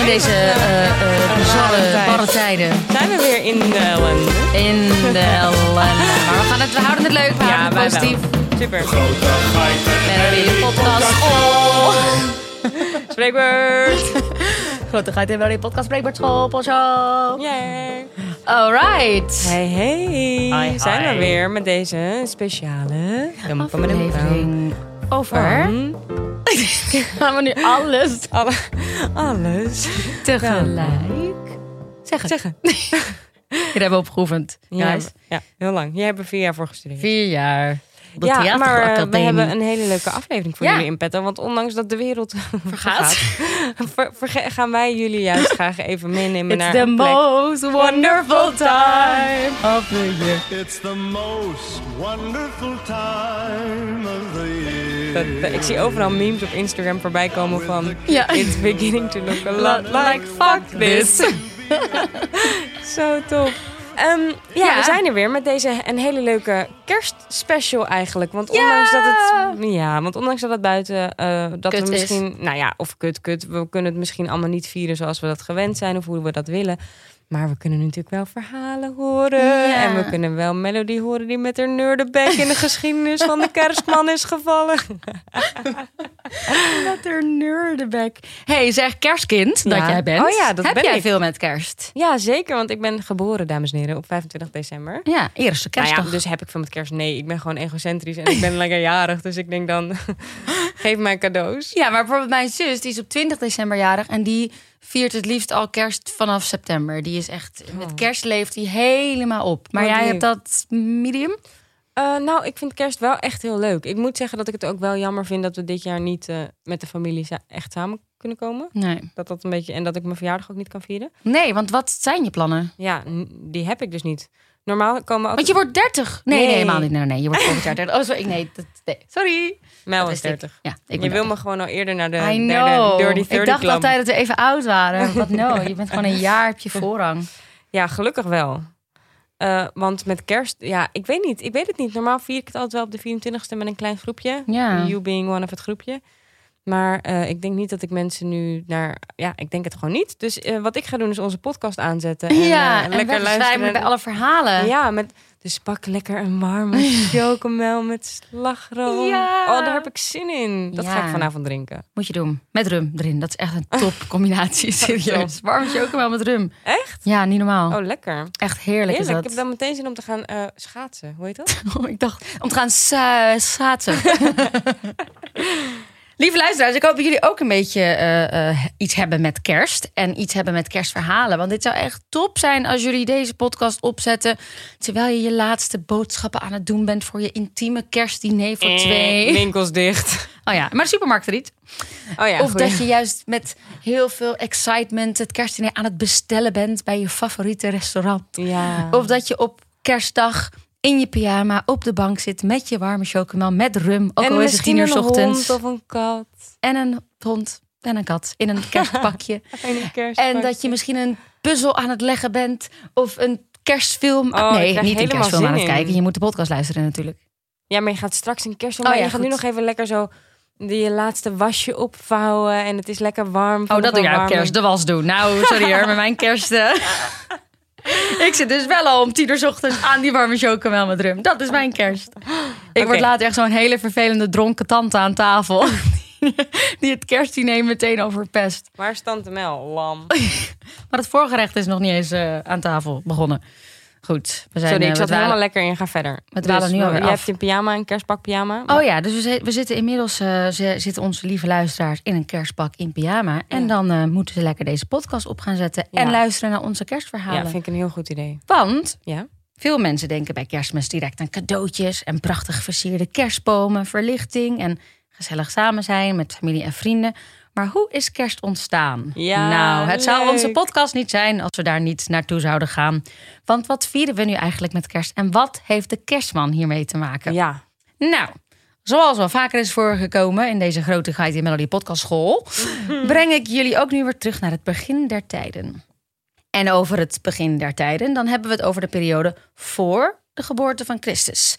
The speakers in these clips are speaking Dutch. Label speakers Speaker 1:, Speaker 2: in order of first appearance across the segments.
Speaker 1: In deze eh eh bizarre, barre tijden.
Speaker 2: Zijn we weer in de ellende?
Speaker 1: In de ellende. Maar we, gaan het, we houden het leuk, we houden het
Speaker 2: wij wel.
Speaker 1: positief.
Speaker 2: Super.
Speaker 1: Met weer een podcast. Oh.
Speaker 2: Spreekbeurt.
Speaker 1: Grote geit in de podcast Breakbart School.
Speaker 2: Yay.
Speaker 1: Alright.
Speaker 2: Hey, hey.
Speaker 1: Hi,
Speaker 2: Zijn we
Speaker 1: hi.
Speaker 2: weer met deze speciale
Speaker 1: Aflevering over.
Speaker 2: Van
Speaker 1: Gaan we nu alles
Speaker 2: alle, alles
Speaker 1: tegelijk zeggen?
Speaker 2: zeggen.
Speaker 1: Hier hebben we opgeoefend.
Speaker 2: Ja,
Speaker 1: Guys.
Speaker 2: ja, heel lang. Jij hebt er vier jaar voor gestudeerd.
Speaker 1: Vier jaar. De
Speaker 2: ja, maar we hebben een hele leuke aflevering voor
Speaker 1: Ja.
Speaker 2: jullie in petto. Want ondanks dat de wereld
Speaker 1: Vergaat.
Speaker 2: ver- gaan wij jullie juist graag even meenemen
Speaker 1: It's
Speaker 2: naar
Speaker 1: the
Speaker 2: een plek.
Speaker 1: most wonderful time of the year.
Speaker 3: It's the most wonderful time of the year.
Speaker 2: Dat- ik zie overal memes op Instagram voorbij komen van...
Speaker 1: Ja.
Speaker 2: It's beginning to look a lot like fuck this. Zo tof. Ehm, ja,
Speaker 1: Ja.
Speaker 2: we zijn er weer met deze een hele leuke kerstspecial eigenlijk. Want
Speaker 1: Ja.
Speaker 2: ondanks dat het... Ja, want ondanks dat het buiten... eh, dat
Speaker 1: Kut
Speaker 2: we
Speaker 1: is.
Speaker 2: misschien... Nou ja, of kut, kut. We kunnen het misschien allemaal niet vieren zoals we dat gewend zijn. Of hoe we dat willen. Maar we kunnen natuurlijk wel verhalen horen.
Speaker 1: Ja.
Speaker 2: En we kunnen wel Melody horen die met haar nerdebek in de geschiedenis van de kerstman is gevallen.
Speaker 1: Wat een nerdebek. hey, zeg kerstkind dat jij bent.
Speaker 2: Oh ja, dat
Speaker 1: Heb
Speaker 2: ben
Speaker 1: jij
Speaker 2: ik.
Speaker 1: veel met kerst?
Speaker 2: Ja, zeker. Want ik ben geboren, dames en heren, op 25 december.
Speaker 1: Ja, eerste
Speaker 2: Nou
Speaker 1: kerstdag.
Speaker 2: ja, dus heb ik veel met kerst? Nee, ik ben gewoon egocentrisch en ik ben lekker jarig. Dus ik denk dan, geef mij cadeaus.
Speaker 1: Ja, maar bijvoorbeeld mijn zus, die is op 20 december jarig en die viert het liefst al kerst vanaf september. Die is echt, met kerst leeft die helemaal op. Maar
Speaker 2: Wat
Speaker 1: jij
Speaker 2: lief.
Speaker 1: hebt dat medium?
Speaker 2: Eh, nou, ik vind kerst wel echt heel leuk. Ik moet zeggen dat ik het ook wel jammer vind dat we dit jaar niet eh, met de familie echt samen kunnen komen.
Speaker 1: Nee.
Speaker 2: Dat dat een beetje, en dat ik mijn verjaardag ook niet kan vieren.
Speaker 1: Nee, want wat zijn je plannen?
Speaker 2: Ja, die heb ik dus niet. Normaal komen ook...
Speaker 1: Want je wordt 30. Nee, nee,
Speaker 2: Nee.
Speaker 1: helemaal niet. Nee, nee, je wordt volgend jaar 30. Oh, sorry. Nee, dat, nee. sorry.
Speaker 2: Mel
Speaker 1: Dat
Speaker 2: is
Speaker 1: wist ik.
Speaker 2: 30.
Speaker 1: Ja, ik
Speaker 2: je wil
Speaker 1: 30.
Speaker 2: me gewoon al eerder naar de
Speaker 1: I
Speaker 2: derde
Speaker 1: know.
Speaker 2: Dirty 30
Speaker 1: ik dacht altijd dat we even oud waren. Wat no, je bent gewoon een jaar heb je voorrang.
Speaker 2: Ja, gelukkig wel. Eh, want met kerst, ja, ik weet niet. Ik weet het niet. Normaal vier ik het altijd wel op de 24ste met een klein groepje.
Speaker 1: Ja.
Speaker 2: You being one of het groepje. Maar eh, ik denk niet dat ik mensen nu naar... Ja, ik denk het gewoon niet. Dus eh, wat ik ga doen is onze podcast aanzetten. En,
Speaker 1: ja,
Speaker 2: eh,
Speaker 1: en
Speaker 2: lekker luisteren.
Speaker 1: bij alle verhalen.
Speaker 2: Ja, met, dus pak lekker een warme chocomel met slagroom.
Speaker 1: Ja.
Speaker 2: Oh, daar heb ik zin in. Dat ga ik vanavond drinken.
Speaker 1: Moet je doen. Met rum erin. Dat is echt een top combinatie. Serieus. Warm chocomel met rum.
Speaker 2: Echt?
Speaker 1: Ja, niet normaal.
Speaker 2: Oh, lekker.
Speaker 1: Echt heerlijk,
Speaker 2: Heerlijk.
Speaker 1: is
Speaker 2: Ik
Speaker 1: dat.
Speaker 2: heb dan meteen zin om te gaan eh, schaatsen. Hoe heet dat?
Speaker 1: Oh, ik dacht om te gaan schaatsen. Lieve luisteraars, ik hoop dat jullie ook een beetje eh, eh, iets hebben met kerst. En iets hebben met kerstverhalen. Want dit zou echt top zijn als jullie deze podcast opzetten. Terwijl je je laatste boodschappen aan het doen bent voor je intieme kerstdiner voor
Speaker 2: Eh,
Speaker 1: twee.
Speaker 2: Winkels dicht.
Speaker 1: Oh ja, maar de supermarkt er niet.
Speaker 2: Oh ja,
Speaker 1: of
Speaker 2: goeie.
Speaker 1: dat je juist met heel veel excitement het kerstdiner aan het bestellen bent bij je favoriete restaurant.
Speaker 2: Ja.
Speaker 1: Of dat je op kerstdag in je pyjama op de bank zit met je warme chocomel met rum. Ook
Speaker 2: en
Speaker 1: al is het tien uur 's
Speaker 2: misschien een
Speaker 1: ochtends.
Speaker 2: hond of een kat.
Speaker 1: En een hond en een kat in een kerstpakje.
Speaker 2: En een kerstpakje.
Speaker 1: en dat je misschien een puzzel aan het leggen bent. Of een kerstfilm.
Speaker 2: Oh,
Speaker 1: nee, niet een kerstfilm aan het kijken. Je moet de podcast luisteren natuurlijk.
Speaker 2: Ja, maar je gaat straks een kerst
Speaker 1: Oh ja,
Speaker 2: je gaat nu nog even lekker zo je laatste wasje opvouwen. En het is lekker warm.
Speaker 1: Oh, dat doe jij op kerst. De was doen. Nou, sorry hoor, met mijn kerst... Ik zit dus wel al om tien uur 's ochtends aan die warme chocomel met rum. Dat is mijn kerst. Ik word later echt zo'n hele vervelende dronken tante aan tafel. Die het kerstdiner meteen overpest.
Speaker 2: Waar is Tante Mel? Lam.
Speaker 1: Maar het voorgerecht is nog niet eens eh, aan tafel begonnen. Goed, we zijn
Speaker 2: Sorry,
Speaker 1: eh,
Speaker 2: ik
Speaker 1: we
Speaker 2: zat helemaal lekker in. Ga verder.
Speaker 1: We dwalen nu
Speaker 2: we-
Speaker 1: alweer af.
Speaker 2: hebt een pyjama, een kerstpak pyjama.
Speaker 1: Oh ja, dus we, zi- we zitten inmiddels eh, ze- zitten onze lieve luisteraars in een kerstpak in pyjama. En
Speaker 2: Ja.
Speaker 1: dan eh, moeten ze lekker deze podcast op gaan zetten.
Speaker 2: Ja.
Speaker 1: En luisteren naar onze
Speaker 2: Ja,
Speaker 1: kerstverhalen.
Speaker 2: vind ik een heel goed idee.
Speaker 1: Want
Speaker 2: Ja?
Speaker 1: Veel mensen denken bij kerstmis direct aan cadeautjes en prachtig versierde kerstbomen, verlichting en gezellig samen zijn met familie en vrienden. Maar hoe is kerst ontstaan?
Speaker 2: Ja,
Speaker 1: nou, het zou onze podcast niet zijn als we daar niet naartoe zouden gaan. Want wat vieren we nu eigenlijk met kerst en wat heeft de kerstman hiermee te maken?
Speaker 2: Ja.
Speaker 1: Nou, zoals wel vaker is voorgekomen in deze grote Guide in Melody podcast school, breng ik jullie ook nu weer terug naar het begin der tijden. En over het begin der tijden, dan hebben we het over de periode voor de geboorte van Christus.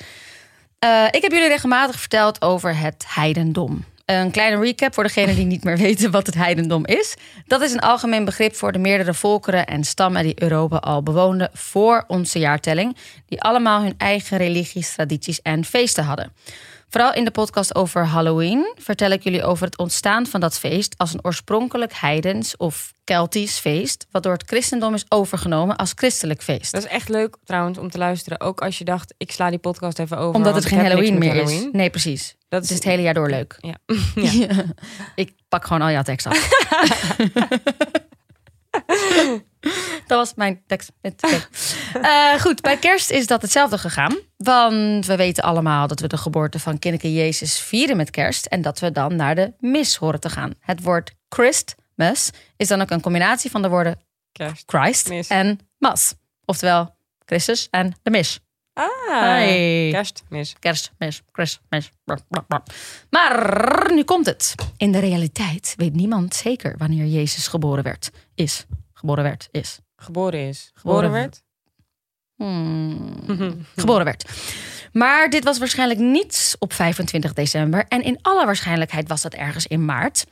Speaker 1: Eh, ik heb jullie regelmatig verteld over het heidendom. Een kleine recap voor degenen die niet meer weten wat het heidendom is. Dat is een algemeen begrip voor de meerdere volkeren en stammen die Europa al bewoonden voor onze jaartelling, die allemaal hun eigen religies, tradities en feesten hadden. Vooral in de podcast over Halloween vertel ik jullie over het ontstaan van dat feest als een oorspronkelijk heidens of Keltisch feest, wat door het christendom is overgenomen als christelijk feest.
Speaker 2: Dat is echt leuk trouwens om te luisteren. Ook als je dacht, ik sla die podcast even over.
Speaker 1: Omdat het geen Halloween meer is. Nee, precies.
Speaker 2: Dat
Speaker 1: Het is het hele jaar door leuk.
Speaker 2: Ja.
Speaker 1: Ja. Ik pak gewoon al jouw tekst af. dat was mijn tekst. Eh, goed, bij kerst is dat hetzelfde gegaan. Want we weten allemaal dat we de geboorte van kindje Jezus vieren met kerst. En dat we dan naar de mis horen te gaan. Het woord Christmas is dan ook een combinatie van de woorden
Speaker 2: Kerst.
Speaker 1: Christ
Speaker 2: Mis.
Speaker 1: en mas. Oftewel Christus en de mis.
Speaker 2: Ah, kerstmis.
Speaker 1: Kerstmis, Christmas. Maar nu komt het. In de realiteit weet niemand zeker wanneer Jezus geboren werd. Is. Geboren werd, is.
Speaker 2: Geboren is.
Speaker 1: Geboren
Speaker 2: Geboren werd?
Speaker 1: Hmm. Geboren werd. Maar dit was waarschijnlijk niet op 25 december. En in alle waarschijnlijkheid was dat ergens in maart.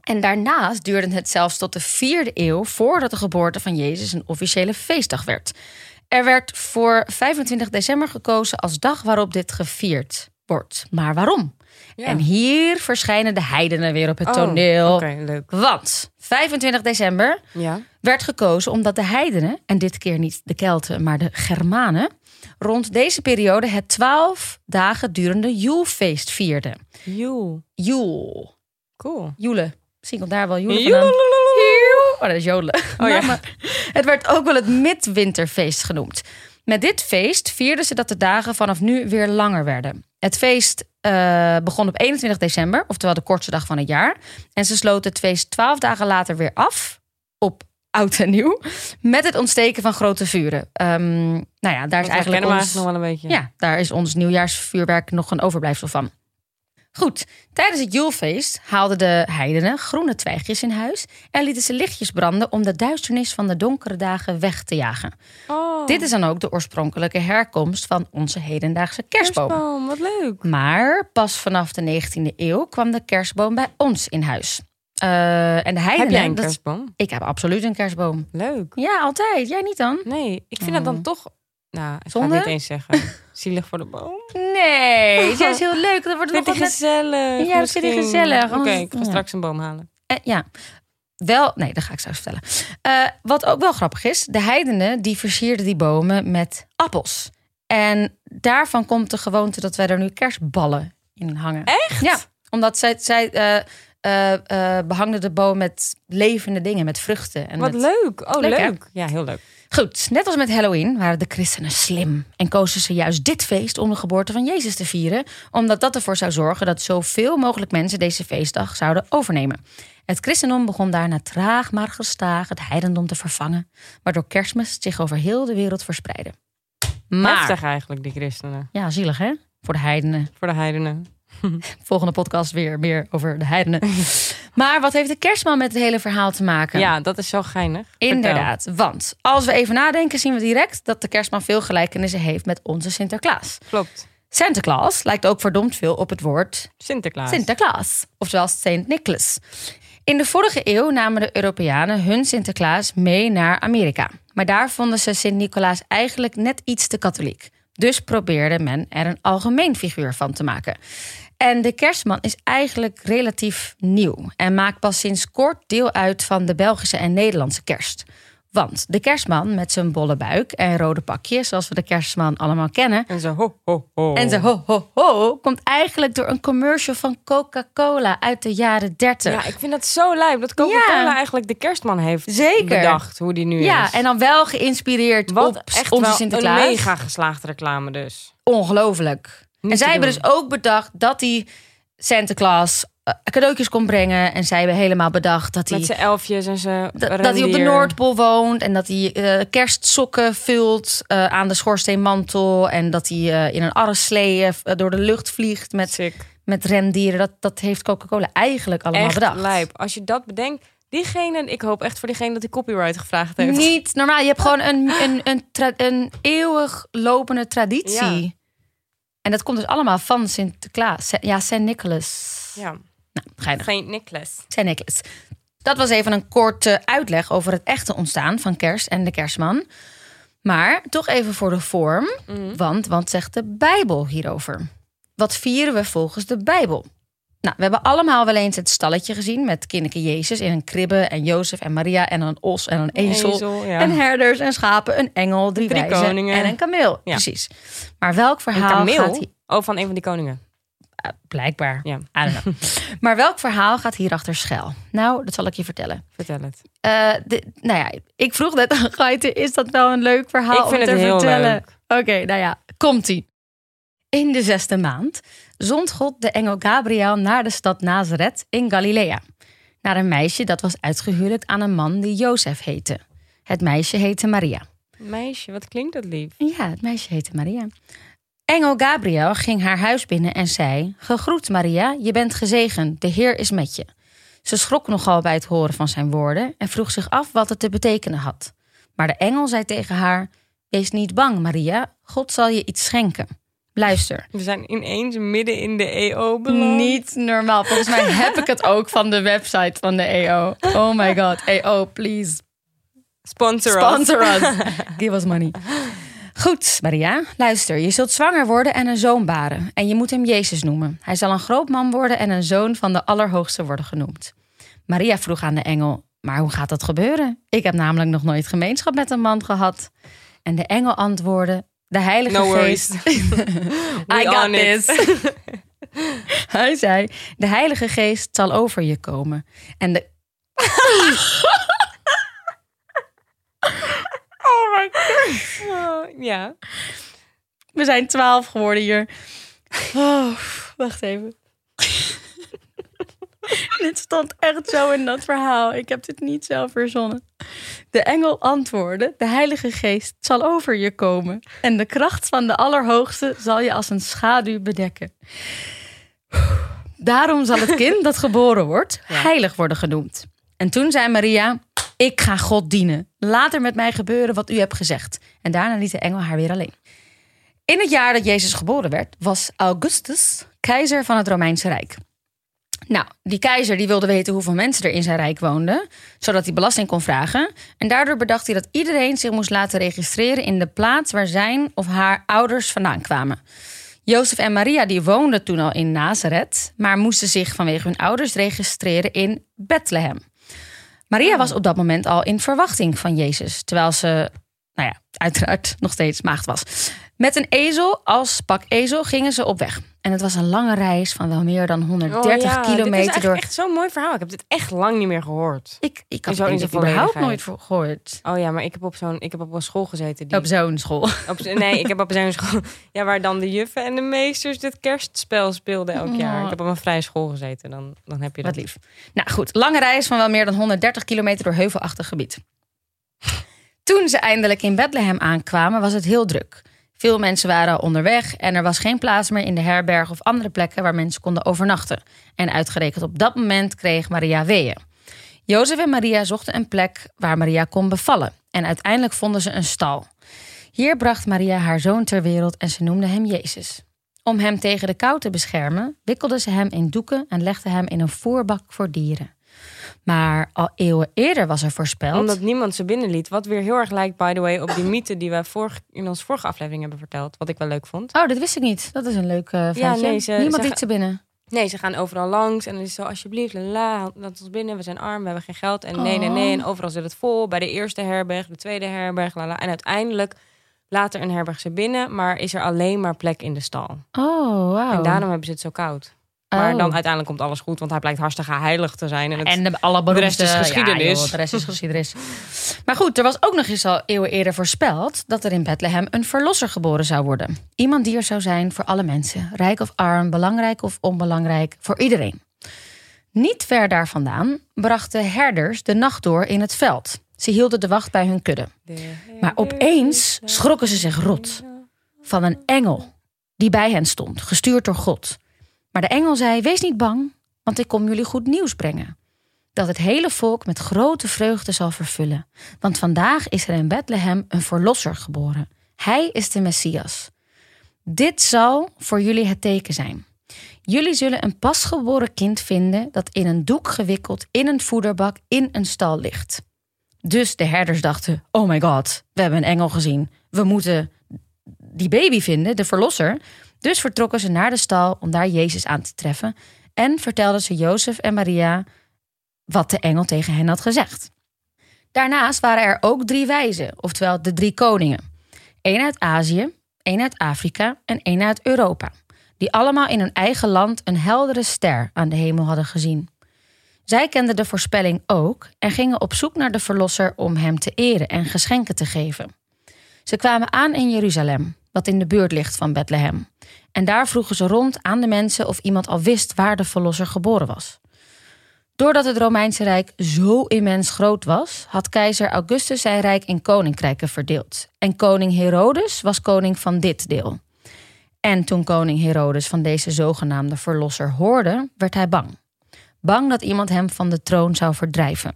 Speaker 1: En daarnaast duurde het zelfs tot de vierde eeuw voordat de geboorte van Jezus een officiële feestdag werd. Er werd voor 25 december gekozen als dag waarop dit gevierd wordt. Maar waarom?
Speaker 2: Ja.
Speaker 1: En hier verschijnen de heidenen weer op het
Speaker 2: Oh,
Speaker 1: toneel.
Speaker 2: Oké, leuk.
Speaker 1: Want 25 december
Speaker 2: Ja.
Speaker 1: werd gekozen omdat de heidenen, en dit keer niet de Kelten, maar de Germanen, rond deze periode het 12 dagen durende Joelfeest vierden.
Speaker 2: Joe.
Speaker 1: Joel.
Speaker 2: Cool.
Speaker 1: Joelen. Misschien komt daar wel Joelen
Speaker 2: Joel.
Speaker 1: vandaan. Oh, dat is jodelen.
Speaker 2: Oh, ja.
Speaker 1: Maar het werd ook wel het midwinterfeest genoemd. Met dit feest vierden ze dat de dagen vanaf nu weer langer werden. Het feest eh, begon op 21 december, oftewel de kortste dag van het jaar. En ze sloten het feest 12 dagen later weer af, op oud en nieuw, met het ontsteken van grote vuren. Ehm, nou ja, daar is eigenlijk ons,
Speaker 2: nog wel een beetje.
Speaker 1: ja, daar is ons nieuwjaarsvuurwerk nog een overblijfsel van. Goed, tijdens het Joelfeest haalden de heidenen groene twijgjes in huis en lieten ze lichtjes branden om de duisternis van de donkere dagen weg te jagen.
Speaker 2: Oh,
Speaker 1: Dit is dan ook de oorspronkelijke herkomst van onze hedendaagse kerstboom.
Speaker 2: kerstboom. Wat leuk.
Speaker 1: Maar pas vanaf de 19e eeuw kwam de kerstboom bij ons in huis. Eh, en de heidenen.
Speaker 2: Heb jij een
Speaker 1: dat-
Speaker 2: kerstboom?
Speaker 1: Ik heb absoluut een kerstboom.
Speaker 2: Leuk.
Speaker 1: Ja, altijd. Jij niet dan?
Speaker 2: Nee, ik vind het dan toch... Nou, ik ga het niet eens zeggen. Zielig voor de boom.
Speaker 1: Nee, dat is heel leuk. Dat wordt nog
Speaker 2: Vind
Speaker 1: met
Speaker 2: gezellig.
Speaker 1: Ja, dat vind ik gezellig.
Speaker 2: Oké, ik ga
Speaker 1: Ja.
Speaker 2: straks een boom halen.
Speaker 1: Eh, ja. Wel, nee, dat ga ik straks vertellen. Eh, wat ook wel grappig is, de heidenen die versierden die bomen met appels. En daarvan komt de gewoonte dat wij er nu kerstballen in hangen.
Speaker 2: Echt?
Speaker 1: Ja, omdat zij, zij eh, behangden de boom met levende dingen, met vruchten. En
Speaker 2: Wat
Speaker 1: met...
Speaker 2: leuk. Oh,
Speaker 1: Leuk?
Speaker 2: Ja, heel leuk.
Speaker 1: Goed, net als met Halloween waren de christenen slim en kozen ze juist dit feest om de geboorte van Jezus te vieren, omdat dat ervoor zou zorgen dat zoveel mogelijk mensen deze feestdag zouden overnemen. Het christendom begon daarna traag maar gestaag het heidendom te vervangen, waardoor kerstmis zich over heel de wereld verspreidde. Maar,
Speaker 2: Heftig eigenlijk, die christenen.
Speaker 1: ja, zielig hè, voor de heidenen.
Speaker 2: Voor de heidenen.
Speaker 1: Volgende podcast weer meer over de heidenen. maar wat heeft de kerstman met het hele verhaal te maken?
Speaker 2: Ja, dat is zo geinig. Vertel.
Speaker 1: Inderdaad, want als we even nadenken, zien we direct dat de kerstman veel gelijkenissen heeft met onze Sinterklaas.
Speaker 2: Klopt.
Speaker 1: Santa Claus lijkt ook verdomd veel op het woord
Speaker 2: Sinterklaas.
Speaker 1: Sinterklaas, oftewel Saint Nicholas. In de vorige eeuw namen de Europeanen hun Sinterklaas mee naar Amerika. Maar daar vonden ze Sint Nicolaas eigenlijk net iets te katholiek. Dus probeerde men er een algemeen figuur van te maken. En de kerstman is eigenlijk relatief nieuw en maakt pas sinds kort deel uit van de Belgische en Nederlandse kerst. Want de kerstman met zijn bolle buik en rode pakje, zoals we de kerstman allemaal kennen,
Speaker 2: En zo ho, ho, ho.
Speaker 1: en zijn ho ho ho komt eigenlijk door een commercial van Coca-Cola uit de jaren 30.
Speaker 2: Ja, ik vind dat zo lijp dat Coca-Cola
Speaker 1: Ja.
Speaker 2: eigenlijk de kerstman heeft
Speaker 1: Zeker.
Speaker 2: bedacht hoe die nu
Speaker 1: Ja,
Speaker 2: is.
Speaker 1: en dan wel geïnspireerd
Speaker 2: Wat
Speaker 1: op
Speaker 2: echt
Speaker 1: onze
Speaker 2: wel
Speaker 1: Sinterklaas.
Speaker 2: een mega geslaagde reclame dus.
Speaker 1: Ongelooflijk. En zij hebben dus ook bedacht dat hij Sinterklaas eh, cadeautjes kon brengen. En zij hebben helemaal bedacht dat hij...
Speaker 2: Met zijn elfjes en zijn
Speaker 1: Dat, dat hij op de. Noordpool woont en dat hij eh, kerstsokken vult eh, aan de schoorsteenmantel. En dat hij in een arreslee door de lucht vliegt met,
Speaker 2: Sick.
Speaker 1: met rendieren. Dat, dat heeft Coca-Cola eigenlijk allemaal
Speaker 2: Echt
Speaker 1: bedacht.
Speaker 2: lijp. Als je dat bedenkt, diegene, ik hoop echt voor diegene dat hij copyright gevraagd heeft.
Speaker 1: Niet normaal. Je hebt gewoon een, een, een, een eeuwig lopende traditie.
Speaker 2: Ja.
Speaker 1: En dat komt dus allemaal van Sinterklaas. Ja, Saint Nicholas.
Speaker 2: Ja.
Speaker 1: Nou, geinig.
Speaker 2: Saint Nicholas.
Speaker 1: Dat was even een korte uitleg over het echte ontstaan van kerst en de kerstman. Maar toch even voor de vorm, want wat zegt de Bijbel hierover? Wat vieren we volgens de Bijbel? Nou, we hebben allemaal wel eens het stalletje gezien met kinderke Jezus in een kribbe en Jozef en Maria en een os en een ezel.
Speaker 2: Ezel, ja.
Speaker 1: En herders en schapen, een engel, drie,
Speaker 2: Drie
Speaker 1: wijzen
Speaker 2: koningen.
Speaker 1: en een kameel.
Speaker 2: Ja.
Speaker 1: Precies. Maar welk
Speaker 2: Een
Speaker 1: verhaal
Speaker 2: kameel?
Speaker 1: gaat hier...
Speaker 2: Oh, van een van die koningen.
Speaker 1: Uh, blijkbaar.
Speaker 2: Ja.
Speaker 1: I don't know. maar welk verhaal gaat hierachter schuil? Nou, dat zal ik je vertellen.
Speaker 2: Vertel het.
Speaker 1: Eh, de, nou ja, ik vroeg net aan Gaite, is dat wel een leuk verhaal
Speaker 2: Ik vind
Speaker 1: om te
Speaker 2: het heel
Speaker 1: vertellen? Oké, nou ja, komt-ie. In de zesde maand zond God de engel Gabriel naar de stad Nazareth in Galilea. Naar een meisje dat was uitgehuwelijkt aan een man die Jozef heette. Het meisje heette Maria.
Speaker 2: Meisje, wat klinkt dat lief.
Speaker 1: Ja, het meisje heette Maria. Engel Gabriel ging haar huis binnen en zei: Gegroet Maria, je bent gezegend, de Heer is met je. Ze schrok nogal bij het horen van zijn woorden en vroeg zich af wat het te betekenen had. Maar de engel zei tegen haar: Wees niet bang, Maria, God zal je iets schenken. Luister.
Speaker 2: We zijn ineens midden in de EO beland.
Speaker 1: Niet normaal. Volgens mij heb ik het ook van de website van de EO. Oh my god. EO, please.
Speaker 2: Sponsor, us.
Speaker 1: Sponsor us. Give us money. Goed, Maria, luister. Je zult zwanger worden en een zoon baren. En je moet hem Jezus noemen. Hij zal een groot man worden en een zoon van de Allerhoogste worden genoemd. Maria vroeg aan de engel: Maar hoe gaat dat gebeuren? Ik heb namelijk nog nooit gemeenschap met een man gehad. En de engel antwoordde: De Heilige
Speaker 2: No.
Speaker 1: Geest. I got this. Hij zei: De Heilige Geest zal over je komen. En de. oh my god.
Speaker 2: Ja.
Speaker 1: We zijn twaalf geworden hier. Oh, wacht even. dit stond echt zo in dat verhaal. Ik heb dit niet zelf verzonnen. De engel antwoordde: De Heilige Geest zal over je komen. En de kracht van de Allerhoogste zal je als een schaduw bedekken. Daarom zal het kind dat geboren wordt heilig worden genoemd. En toen zei Maria: Ik ga God dienen. Laat er met mij gebeuren wat u hebt gezegd. En daarna liet de engel haar weer alleen. In het jaar dat Jezus geboren werd, was Augustus keizer van het Romeinse Rijk. Nou, die keizer die wilde weten hoeveel mensen er in zijn rijk woonden, zodat hij belasting kon vragen. En daardoor bedacht hij dat iedereen zich moest laten registreren in de plaats waar zijn of haar ouders vandaan kwamen. Jozef en Maria die woonden toen al in Nazareth, maar moesten zich vanwege hun ouders registreren in Bethlehem. Maria was op dat moment al in verwachting van Jezus, terwijl ze, nou ja, uiteraard nog steeds maagd was. Met een ezel als pakezel gingen ze op weg. En het was een lange reis van wel meer dan 130
Speaker 2: Oh ja, Dit is
Speaker 1: kilometer door.
Speaker 2: echt zo'n mooi verhaal. Ik heb dit echt lang niet meer gehoord.
Speaker 1: Ik, ik had het überhaupt nooit gehoord.
Speaker 2: Oh ja, maar ik heb op zo'n, ik heb op een school gezeten. Die,
Speaker 1: Op zo'n school.
Speaker 2: op nee, ik heb op zo'n school. Ja, waar dan de juffen en de meesters dit kerstspel speelden elk jaar. Ik heb op een vrije school gezeten. Dan, dan heb je dat.
Speaker 1: Wat lief. Nou goed, lange reis van wel meer dan 130 kilometer door heuvelachtig gebied. Toen ze eindelijk in Bethlehem aankwamen, was het heel druk. Veel mensen waren onderweg en er was geen plaats meer in de herberg of andere plekken waar mensen konden overnachten. En uitgerekend op dat moment kreeg Maria weeën. Jozef en Maria zochten een plek waar Maria kon bevallen. En uiteindelijk vonden ze een stal. Hier bracht Maria haar zoon ter wereld en ze noemde hem Jezus. Om hem tegen de kou te beschermen, wikkelde ze hem in doeken en legde hem in een voerbak voor dieren. Maar al eeuwen eerder was er voorspeld.
Speaker 2: Omdat niemand ze binnenliet. Wat weer heel erg lijkt, by the way, op die mythe die we vorig, in onze vorige aflevering hebben verteld. Wat ik wel leuk vond.
Speaker 1: Oh, dat wist ik niet. Dat is een leuk eh feitje.
Speaker 2: nee, ze-
Speaker 1: Niemand
Speaker 2: ze
Speaker 1: liet ze binnen.
Speaker 2: Nee, ze gaan overal langs en dan is zo, alsjeblieft, la, la, laat ons binnen, we zijn arm, we hebben geen geld. En nee, nee,
Speaker 1: Oh.
Speaker 2: nee, en overal zit het vol. Bij de eerste herberg, de tweede herberg, la, la. En uiteindelijk laat er een herberg ze binnen, maar is er alleen maar plek in de stal.
Speaker 1: Oh, wauw.
Speaker 2: En daarom hebben ze het zo koud. Maar
Speaker 1: Oh.
Speaker 2: dan uiteindelijk komt alles goed, want hij blijkt hartstikke heilig te zijn. En, het,
Speaker 1: En de, alle beroemde,
Speaker 2: rest is geschiedenis.
Speaker 1: Ja, joh, de rest is geschiedenis. maar goed, er was ook nog eens al eeuwen eerder voorspeld... dat er in Bethlehem een verlosser geboren zou worden. Iemand die er zou zijn voor alle mensen. Rijk of arm, belangrijk of onbelangrijk, voor iedereen. Niet ver daar vandaan brachten herders de nacht door in het veld. Ze hielden de wacht bij hun kudde. Maar opeens schrokken ze zich rot van een engel die bij hen stond, gestuurd door God. Maar de engel zei: Wees niet bang, want ik kom jullie goed nieuws brengen. Dat het hele volk met grote vreugde zal vervullen. Want vandaag is er in Bethlehem een verlosser geboren. Hij is de Messias. Dit zal voor jullie het teken zijn. Jullie zullen een pasgeboren kind vinden dat in een doek gewikkeld in een voederbak in een stal ligt. Dus de herders dachten: Oh my god, we hebben een engel gezien. We moeten die baby vinden, de verlosser. Dus vertrokken ze naar de stal om daar Jezus aan te treffen. En vertelden ze Jozef en Maria wat de engel tegen hen had gezegd. Daarnaast waren er ook drie wijzen, oftewel de drie koningen. Eén uit Azië, één uit Afrika en één uit Europa. Die allemaal in hun eigen land een heldere ster aan de hemel hadden gezien. Zij kenden de voorspelling ook en gingen op zoek naar de Verlosser om hem te eren en geschenken te geven. Ze kwamen aan in Jeruzalem, wat in de buurt ligt van Bethlehem. En daar vroegen ze rond aan de mensen of iemand al wist waar de Verlosser geboren was. Doordat het Romeinse Rijk zo immens groot was, had keizer Augustus zijn rijk in koninkrijken verdeeld. En koning Herodes was koning van dit deel. En toen koning Herodes van deze zogenaamde verlosser hoorde, werd hij bang. Bang dat iemand hem van de troon zou verdrijven.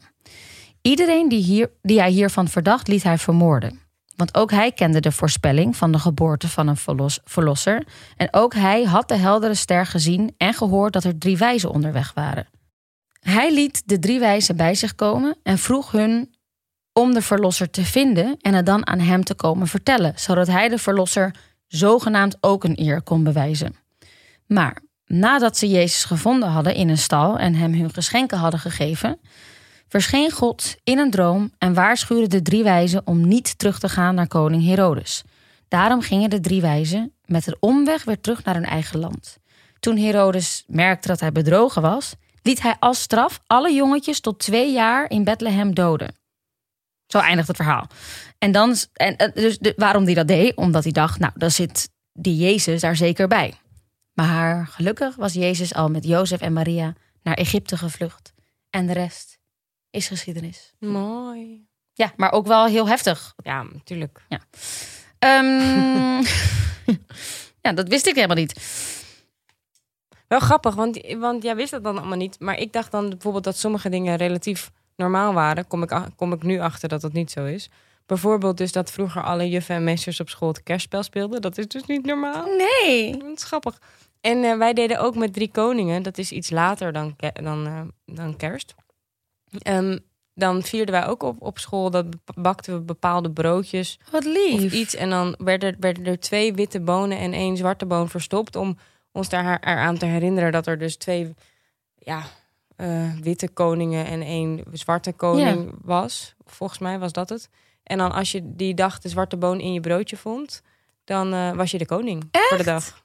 Speaker 1: Iedereen die, hier, die hij hiervan verdacht, liet hij vermoorden. Want ook hij kende de voorspelling van de geboorte van een verlos, verlosser. En ook hij had de heldere ster gezien en gehoord dat er drie wijzen onderweg waren. Hij liet de drie wijzen bij zich komen en vroeg hun om de verlosser te vinden en het dan aan hem te komen vertellen, zodat hij de verlosser zogenaamd ook een eer kon bewijzen. Maar nadat ze Jezus gevonden hadden in een stal en hem hun geschenken hadden gegeven, verscheen God in een droom en waarschuwde de drie wijzen om niet terug te gaan naar koning Herodes. Daarom gingen de drie wijzen met een omweg weer terug naar hun eigen land. Toen Herodes merkte dat hij bedrogen was, liet hij als straf alle jongetjes tot twee jaar in Bethlehem doden. Zo eindigt het verhaal. En dan, en, eh, dus waarom hij dat deed? Omdat hij dacht, nou, dan zit die Jezus daar zeker bij. Maar gelukkig was Jezus al met Jozef en Maria naar Egypte gevlucht. En de rest is geschiedenis.
Speaker 2: Mooi.
Speaker 1: Ja, maar ook wel heel heftig.
Speaker 2: Ja, natuurlijk.
Speaker 1: Ehm, ja, dat wist ik helemaal niet.
Speaker 2: Wel grappig, want, want jij wist dat dan allemaal niet. Maar ik dacht dan bijvoorbeeld dat sommige dingen relatief normaal waren. Kom ik, kom ik nu achter dat dat niet zo is. Bijvoorbeeld dus dat vroeger alle juffen en meesters op school het kerstspel speelden. Dat is dus niet normaal.
Speaker 1: Nee.
Speaker 2: Dat is grappig. En eh, wij deden ook met Drie Koningen. Dat is iets later dan, dan, eh, dan kerst. Ehm, dan vierden wij ook op, op school. Dat bakten we bepaalde broodjes
Speaker 1: Wat lief.
Speaker 2: of iets. En dan werden, werden er twee witte bonen en één zwarte boon verstopt. Om ons daar eraan te herinneren dat er dus twee ja, eh, witte koningen en één zwarte koning was. Volgens mij was dat het. En dan als je die dag de zwarte boon in je broodje vond, dan eh, was je de koning voor de dag.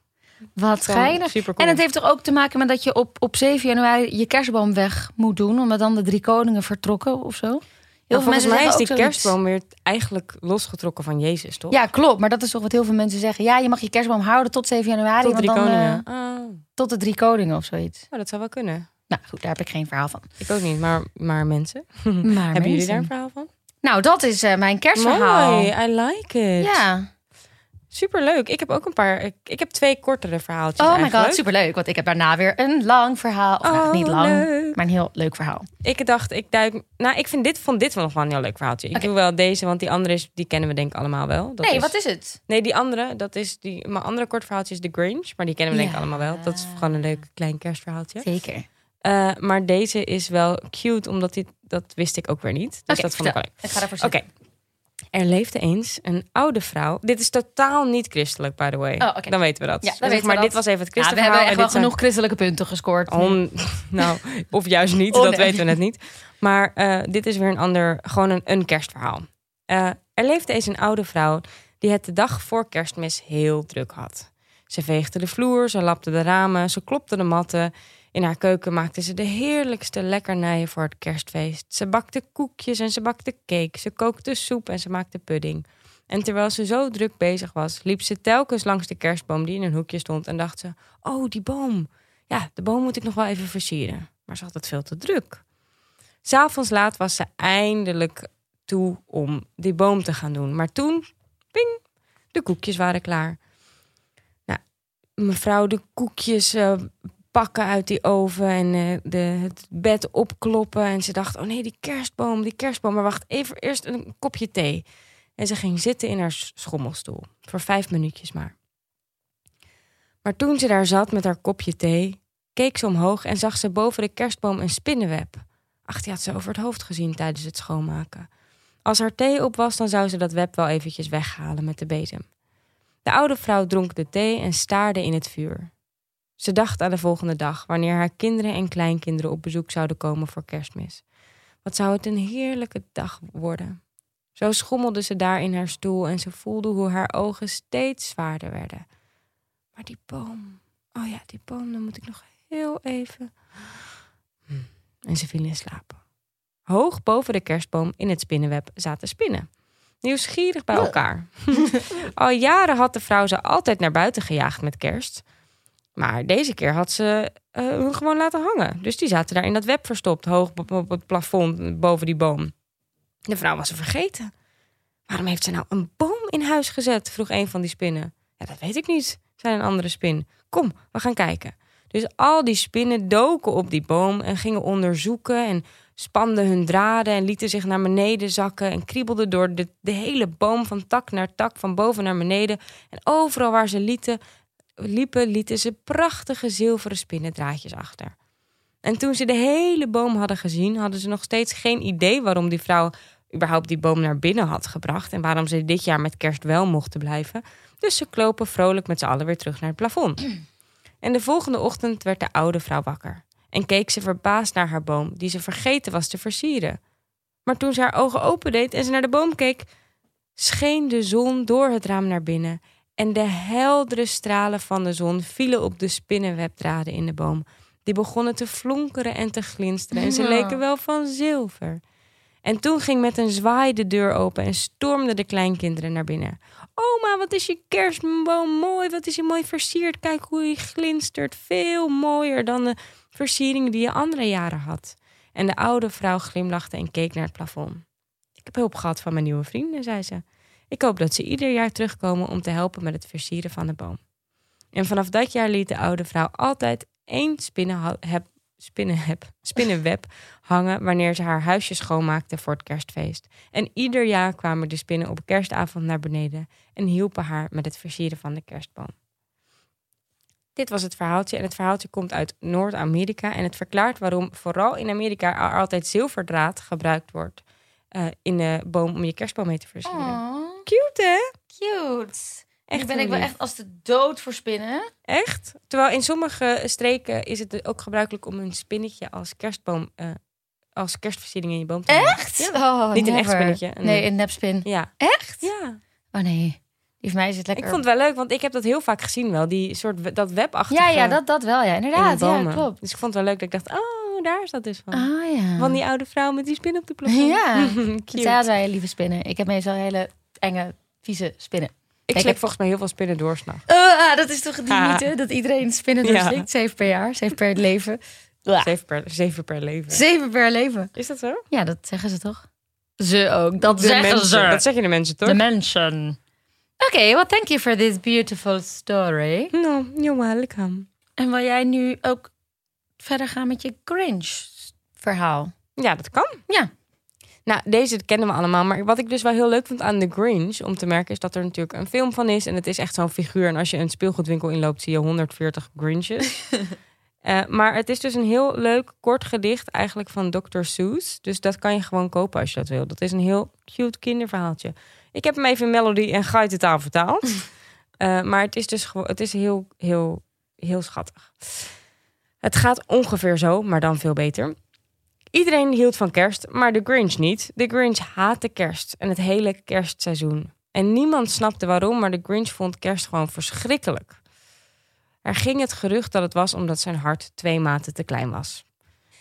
Speaker 1: Wat geinig.
Speaker 2: Super
Speaker 1: En het heeft toch ook te maken met dat je op, op 7 januari je kerstboom weg moet doen, omdat dan de drie koningen vertrokken of zo? Heel
Speaker 2: Heel volgens mij is die kerstboom weer eigenlijk losgetrokken van Jezus, toch?
Speaker 1: Ja, klopt. Maar dat is toch wat heel veel mensen zeggen. Ja, je mag je kerstboom houden tot 7 januari.
Speaker 2: tot
Speaker 1: want
Speaker 2: drie
Speaker 1: dan,
Speaker 2: koningen.
Speaker 1: eh,
Speaker 2: Ah,
Speaker 1: tot de drie koningen of zoiets.
Speaker 2: oh, dat zou wel kunnen.
Speaker 1: Nou goed, daar heb ik geen verhaal van.
Speaker 2: Ik ook niet, maar, maar mensen.
Speaker 1: Maar
Speaker 2: Hebben jullie
Speaker 1: mensen-
Speaker 2: daar een verhaal van?
Speaker 1: Nou, dat is eh, mijn kerstverhaal.
Speaker 2: Mooi, I like it.
Speaker 1: Ja.
Speaker 2: Superleuk. Ik heb ook een paar. Ik, ik heb twee kortere verhaaltjes.
Speaker 1: Oh my god, superleuk. Want ik heb daarna weer een lang verhaal. Of nou,
Speaker 2: Oh,
Speaker 1: niet lang,
Speaker 2: leuk.
Speaker 1: maar een heel leuk verhaal.
Speaker 2: Ik dacht, ik duik. Nou, ik vind dit, vond dit wel nog wel een heel leuk verhaaltje. Ik doe wel deze, want die andere is, die kennen we denk ik allemaal wel. Dat
Speaker 1: nee,
Speaker 2: is,
Speaker 1: wat is het?
Speaker 2: Nee, die andere, dat is die. Mijn andere kort verhaaltje is The Grinch, maar die kennen we denk ik allemaal wel. Dat is gewoon een leuk klein kerstverhaaltje.
Speaker 1: Zeker.
Speaker 2: Eh, maar deze is wel cute, omdat die, dat wist ik ook weer niet. Dus dat vond ik wel leuk.
Speaker 1: Ik ga ervoor
Speaker 2: Oké. Er leefde eens een oude vrouw. Dit is totaal niet christelijk, by the way.
Speaker 1: Oh.
Speaker 2: Dan weten we dat.
Speaker 1: Ja, dan
Speaker 2: Dus maar
Speaker 1: dat.
Speaker 2: dit was even het
Speaker 1: Ja, we hebben echt wel genoeg christelijke punten gescoord.
Speaker 2: On, nou, of juist niet,
Speaker 1: Oh,
Speaker 2: dat weten we net niet. Maar eh, dit is weer een ander, gewoon een, een kerstverhaal. Eh, er leefde eens een oude vrouw die het de dag voor kerstmis heel druk had. Ze veegde de vloer, ze lapte de ramen, ze klopte de matten. In haar keuken maakte ze de heerlijkste lekkernijen voor het kerstfeest. Ze bakte koekjes en ze bakte cake. Ze kookte soep en ze maakte pudding. En terwijl ze zo druk bezig was, liep ze telkens langs de kerstboom die in een hoekje stond en dacht ze: Oh, die boom. Ja, de boom moet ik nog wel even versieren. Maar ze had het veel te druk. S'avonds laat was ze eindelijk toe om die boom te gaan doen. Maar toen, ping, de koekjes waren klaar. Nou, mevrouw, de koekjes eh, pakken uit die oven en eh, de, het bed opkloppen. En ze dacht, oh nee, die kerstboom, die kerstboom. Maar wacht, even eerst een kopje thee. En ze ging zitten in haar schommelstoel. Voor vijf minuutjes maar. Maar toen ze daar zat met haar kopje thee, keek ze omhoog en zag ze boven de kerstboom een spinnenweb. Ach, die had ze over het hoofd gezien tijdens het schoonmaken. Als haar thee op was, dan zou ze dat web wel eventjes weghalen met de bezem. De oude vrouw dronk de thee en staarde in het vuur. Ze dacht aan de volgende dag, wanneer haar kinderen en kleinkinderen op bezoek zouden komen voor kerstmis. Wat zou het een heerlijke dag worden. Zo schommelde ze daar in haar stoel en ze voelde hoe haar ogen steeds zwaarder werden. Maar die boom, oh ja, die boom, dan moet ik nog heel even. En ze viel in slaap. Hoog boven de kerstboom in het spinnenweb zaten spinnen. Nieuwsgierig bij elkaar. Al jaren had de vrouw ze altijd naar buiten gejaagd met kerst. Maar deze keer had ze uh, hun gewoon laten hangen. Dus die zaten daar in dat web verstopt, hoog op het plafond boven die boom. De vrouw was ze vergeten. Waarom heeft ze nou een boom in huis gezet? vroeg een van die spinnen. Ja, dat weet ik niet, zei een andere spin. Kom, we gaan kijken. Dus al die spinnen doken op die boom en gingen onderzoeken en spanden hun draden en lieten zich naar beneden zakken en kriebelden door de, de hele boom van tak naar tak, van boven naar beneden. En overal waar ze lieten, liepen, lieten ze prachtige zilveren spinnendraadjes achter. En toen ze de hele boom hadden gezien, hadden ze nog steeds geen idee waarom die vrouw überhaupt die boom naar binnen had gebracht en waarom ze dit jaar met kerst wel mochten blijven. Dus ze klopen vrolijk met z'n allen weer terug naar het plafond. En de volgende ochtend werd de oude vrouw wakker en keek ze verbaasd naar haar boom, die ze vergeten was te versieren. Maar toen ze haar ogen opendeed en ze naar de boom keek, scheen de zon door het raam naar binnen en de heldere stralen van de zon vielen op de spinnenwebdraden in de boom. Die begonnen te flonkeren en te glinsteren en ze leken wel van zilver. En toen ging met een zwaai de deur open en stormden de kleinkinderen naar binnen. Oma, wat is je kerstboom mooi, wat is je mooi versierd. Kijk hoe hij glinstert, veel mooier dan de versieringen die je andere jaren had. En de oude vrouw glimlachte en keek naar het plafond. Ik heb hulp gehad van mijn nieuwe vrienden, zei ze. Ik hoop dat ze ieder jaar terugkomen om te helpen met het versieren van de boom. En vanaf dat jaar liet de oude vrouw altijd één spinnenweb hangen wanneer ze haar huisje schoonmaakte voor het kerstfeest. En ieder jaar kwamen de spinnen op kerstavond naar beneden en hielpen haar met het versieren van de kerstboom. Dit was het verhaaltje en het verhaaltje komt uit Noord-Amerika en het verklaart waarom vooral in Amerika er altijd zilverdraad gebruikt wordt uh, in de boom om je kerstboom mee te versieren. Cute hè?
Speaker 1: cute.
Speaker 2: Echt
Speaker 1: ben ik wel echt als de dood voor spinnen.
Speaker 2: Echt? Terwijl in sommige streken is het ook gebruikelijk om een spinnetje als kerstboom, eh, als kerstversiering in je boom te hebben.
Speaker 1: Echt?
Speaker 2: Ja.
Speaker 1: Oh,
Speaker 2: Niet een echt spinnetje, een-
Speaker 1: Nee, een nepspin.
Speaker 2: Ja.
Speaker 1: Echt?
Speaker 2: Ja.
Speaker 1: Oh nee. Die van mij zit
Speaker 2: Ik
Speaker 1: lekker.
Speaker 2: vond het wel leuk, want ik heb dat heel vaak gezien wel. Die soort dat webachtige
Speaker 1: Ja, ja, dat, dat wel. Ja,
Speaker 2: in de
Speaker 1: inderdaad. Ja, klopt.
Speaker 2: Dus ik vond het wel leuk dat ik dacht, oh, daar is dat dus van.
Speaker 1: Ah ja.
Speaker 2: Van die oude vrouw met die spin op de plafond.
Speaker 1: Ja.
Speaker 2: Cute.
Speaker 1: Zij had wij lieve spinnen. Ik heb meestal hele enge, vieze spinnen.
Speaker 2: Ik
Speaker 1: Ik
Speaker 2: slik
Speaker 1: heb-
Speaker 2: volgens mij heel veel spinnen door s'nachts.
Speaker 1: Ah, dat is toch die
Speaker 2: Ah.
Speaker 1: mythe? Dat iedereen spinnen
Speaker 2: Ja.
Speaker 1: doorslikt. Zeven per jaar. Zeven per leven.
Speaker 2: Zeven per, zeven per leven.
Speaker 1: Zeven per leven.
Speaker 2: Is dat zo?
Speaker 1: Ja, dat zeggen ze toch? Ze ook. Dat
Speaker 2: De
Speaker 1: zeggen
Speaker 2: mensen.
Speaker 1: ze.
Speaker 2: Dat zeggen de mensen toch?
Speaker 1: De mensen. Oké, well, thank you for this beautiful story.
Speaker 2: No, you're welcome.
Speaker 1: En wil jij nu ook verder gaan met je Grinch-verhaal?
Speaker 2: Ja, dat kan.
Speaker 1: Ja.
Speaker 2: Nou, deze kennen we allemaal. Maar wat ik dus wel heel leuk vond aan The Grinch... om te merken is dat er natuurlijk een film van is. En het is echt zo'n figuur. En als je een speelgoedwinkel inloopt... zie je 140 Grinches. Eh, maar het is dus een heel leuk kort gedicht eigenlijk van Dr. Seuss. Dus dat kan je gewoon kopen als je dat wil. Dat is een heel cute kinderverhaaltje. Ik heb hem even in Melody en taal vertaald. Eh, maar het is dus. Het is heel, heel, heel schattig. Het gaat ongeveer zo, maar dan veel beter. Iedereen hield van kerst, maar de Grinch niet. De Grinch haatte kerst en het hele kerstseizoen. En niemand snapte waarom, maar de Grinch vond kerst gewoon verschrikkelijk. Er ging het gerucht dat het was omdat zijn hart twee maten te klein was.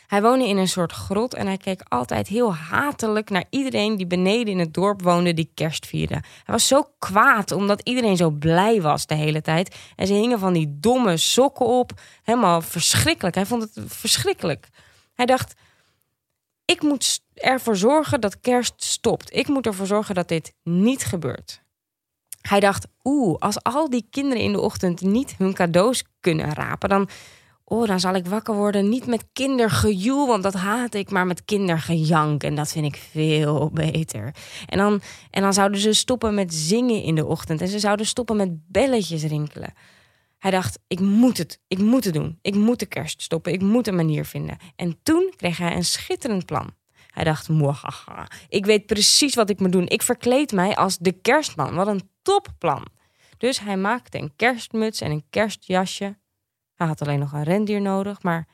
Speaker 2: Hij woonde in een soort grot en hij keek altijd heel hatelijk naar iedereen die beneden in het dorp woonde die kerst vierde. Hij was zo kwaad omdat iedereen zo blij was de hele tijd. En ze hingen van die domme sokken op. Helemaal verschrikkelijk. Hij vond het verschrikkelijk. Hij dacht, ik moet ervoor zorgen dat kerst stopt. Ik moet ervoor zorgen dat dit niet gebeurt. Hij dacht, oeh, als al die kinderen in de ochtend niet hun cadeaus kunnen rapen, dan, oh, dan zal ik wakker worden niet met kindergejoel, want dat haat ik, maar met kindergejank. En dat vind ik veel beter. En dan, en dan zouden ze stoppen met zingen in de ochtend en ze zouden stoppen met belletjes rinkelen. Hij dacht, ik moet het, ik moet het doen. Ik moet de kerst stoppen, ik moet een manier vinden. En toen kreeg hij een schitterend plan. Hij dacht, mwahaha, ik weet precies wat ik moet doen. Ik verkleed mij als de kerstman. Wat een topplan. Dus hij maakte een kerstmuts en een kerstjasje. Hij had alleen nog een rendier nodig, maar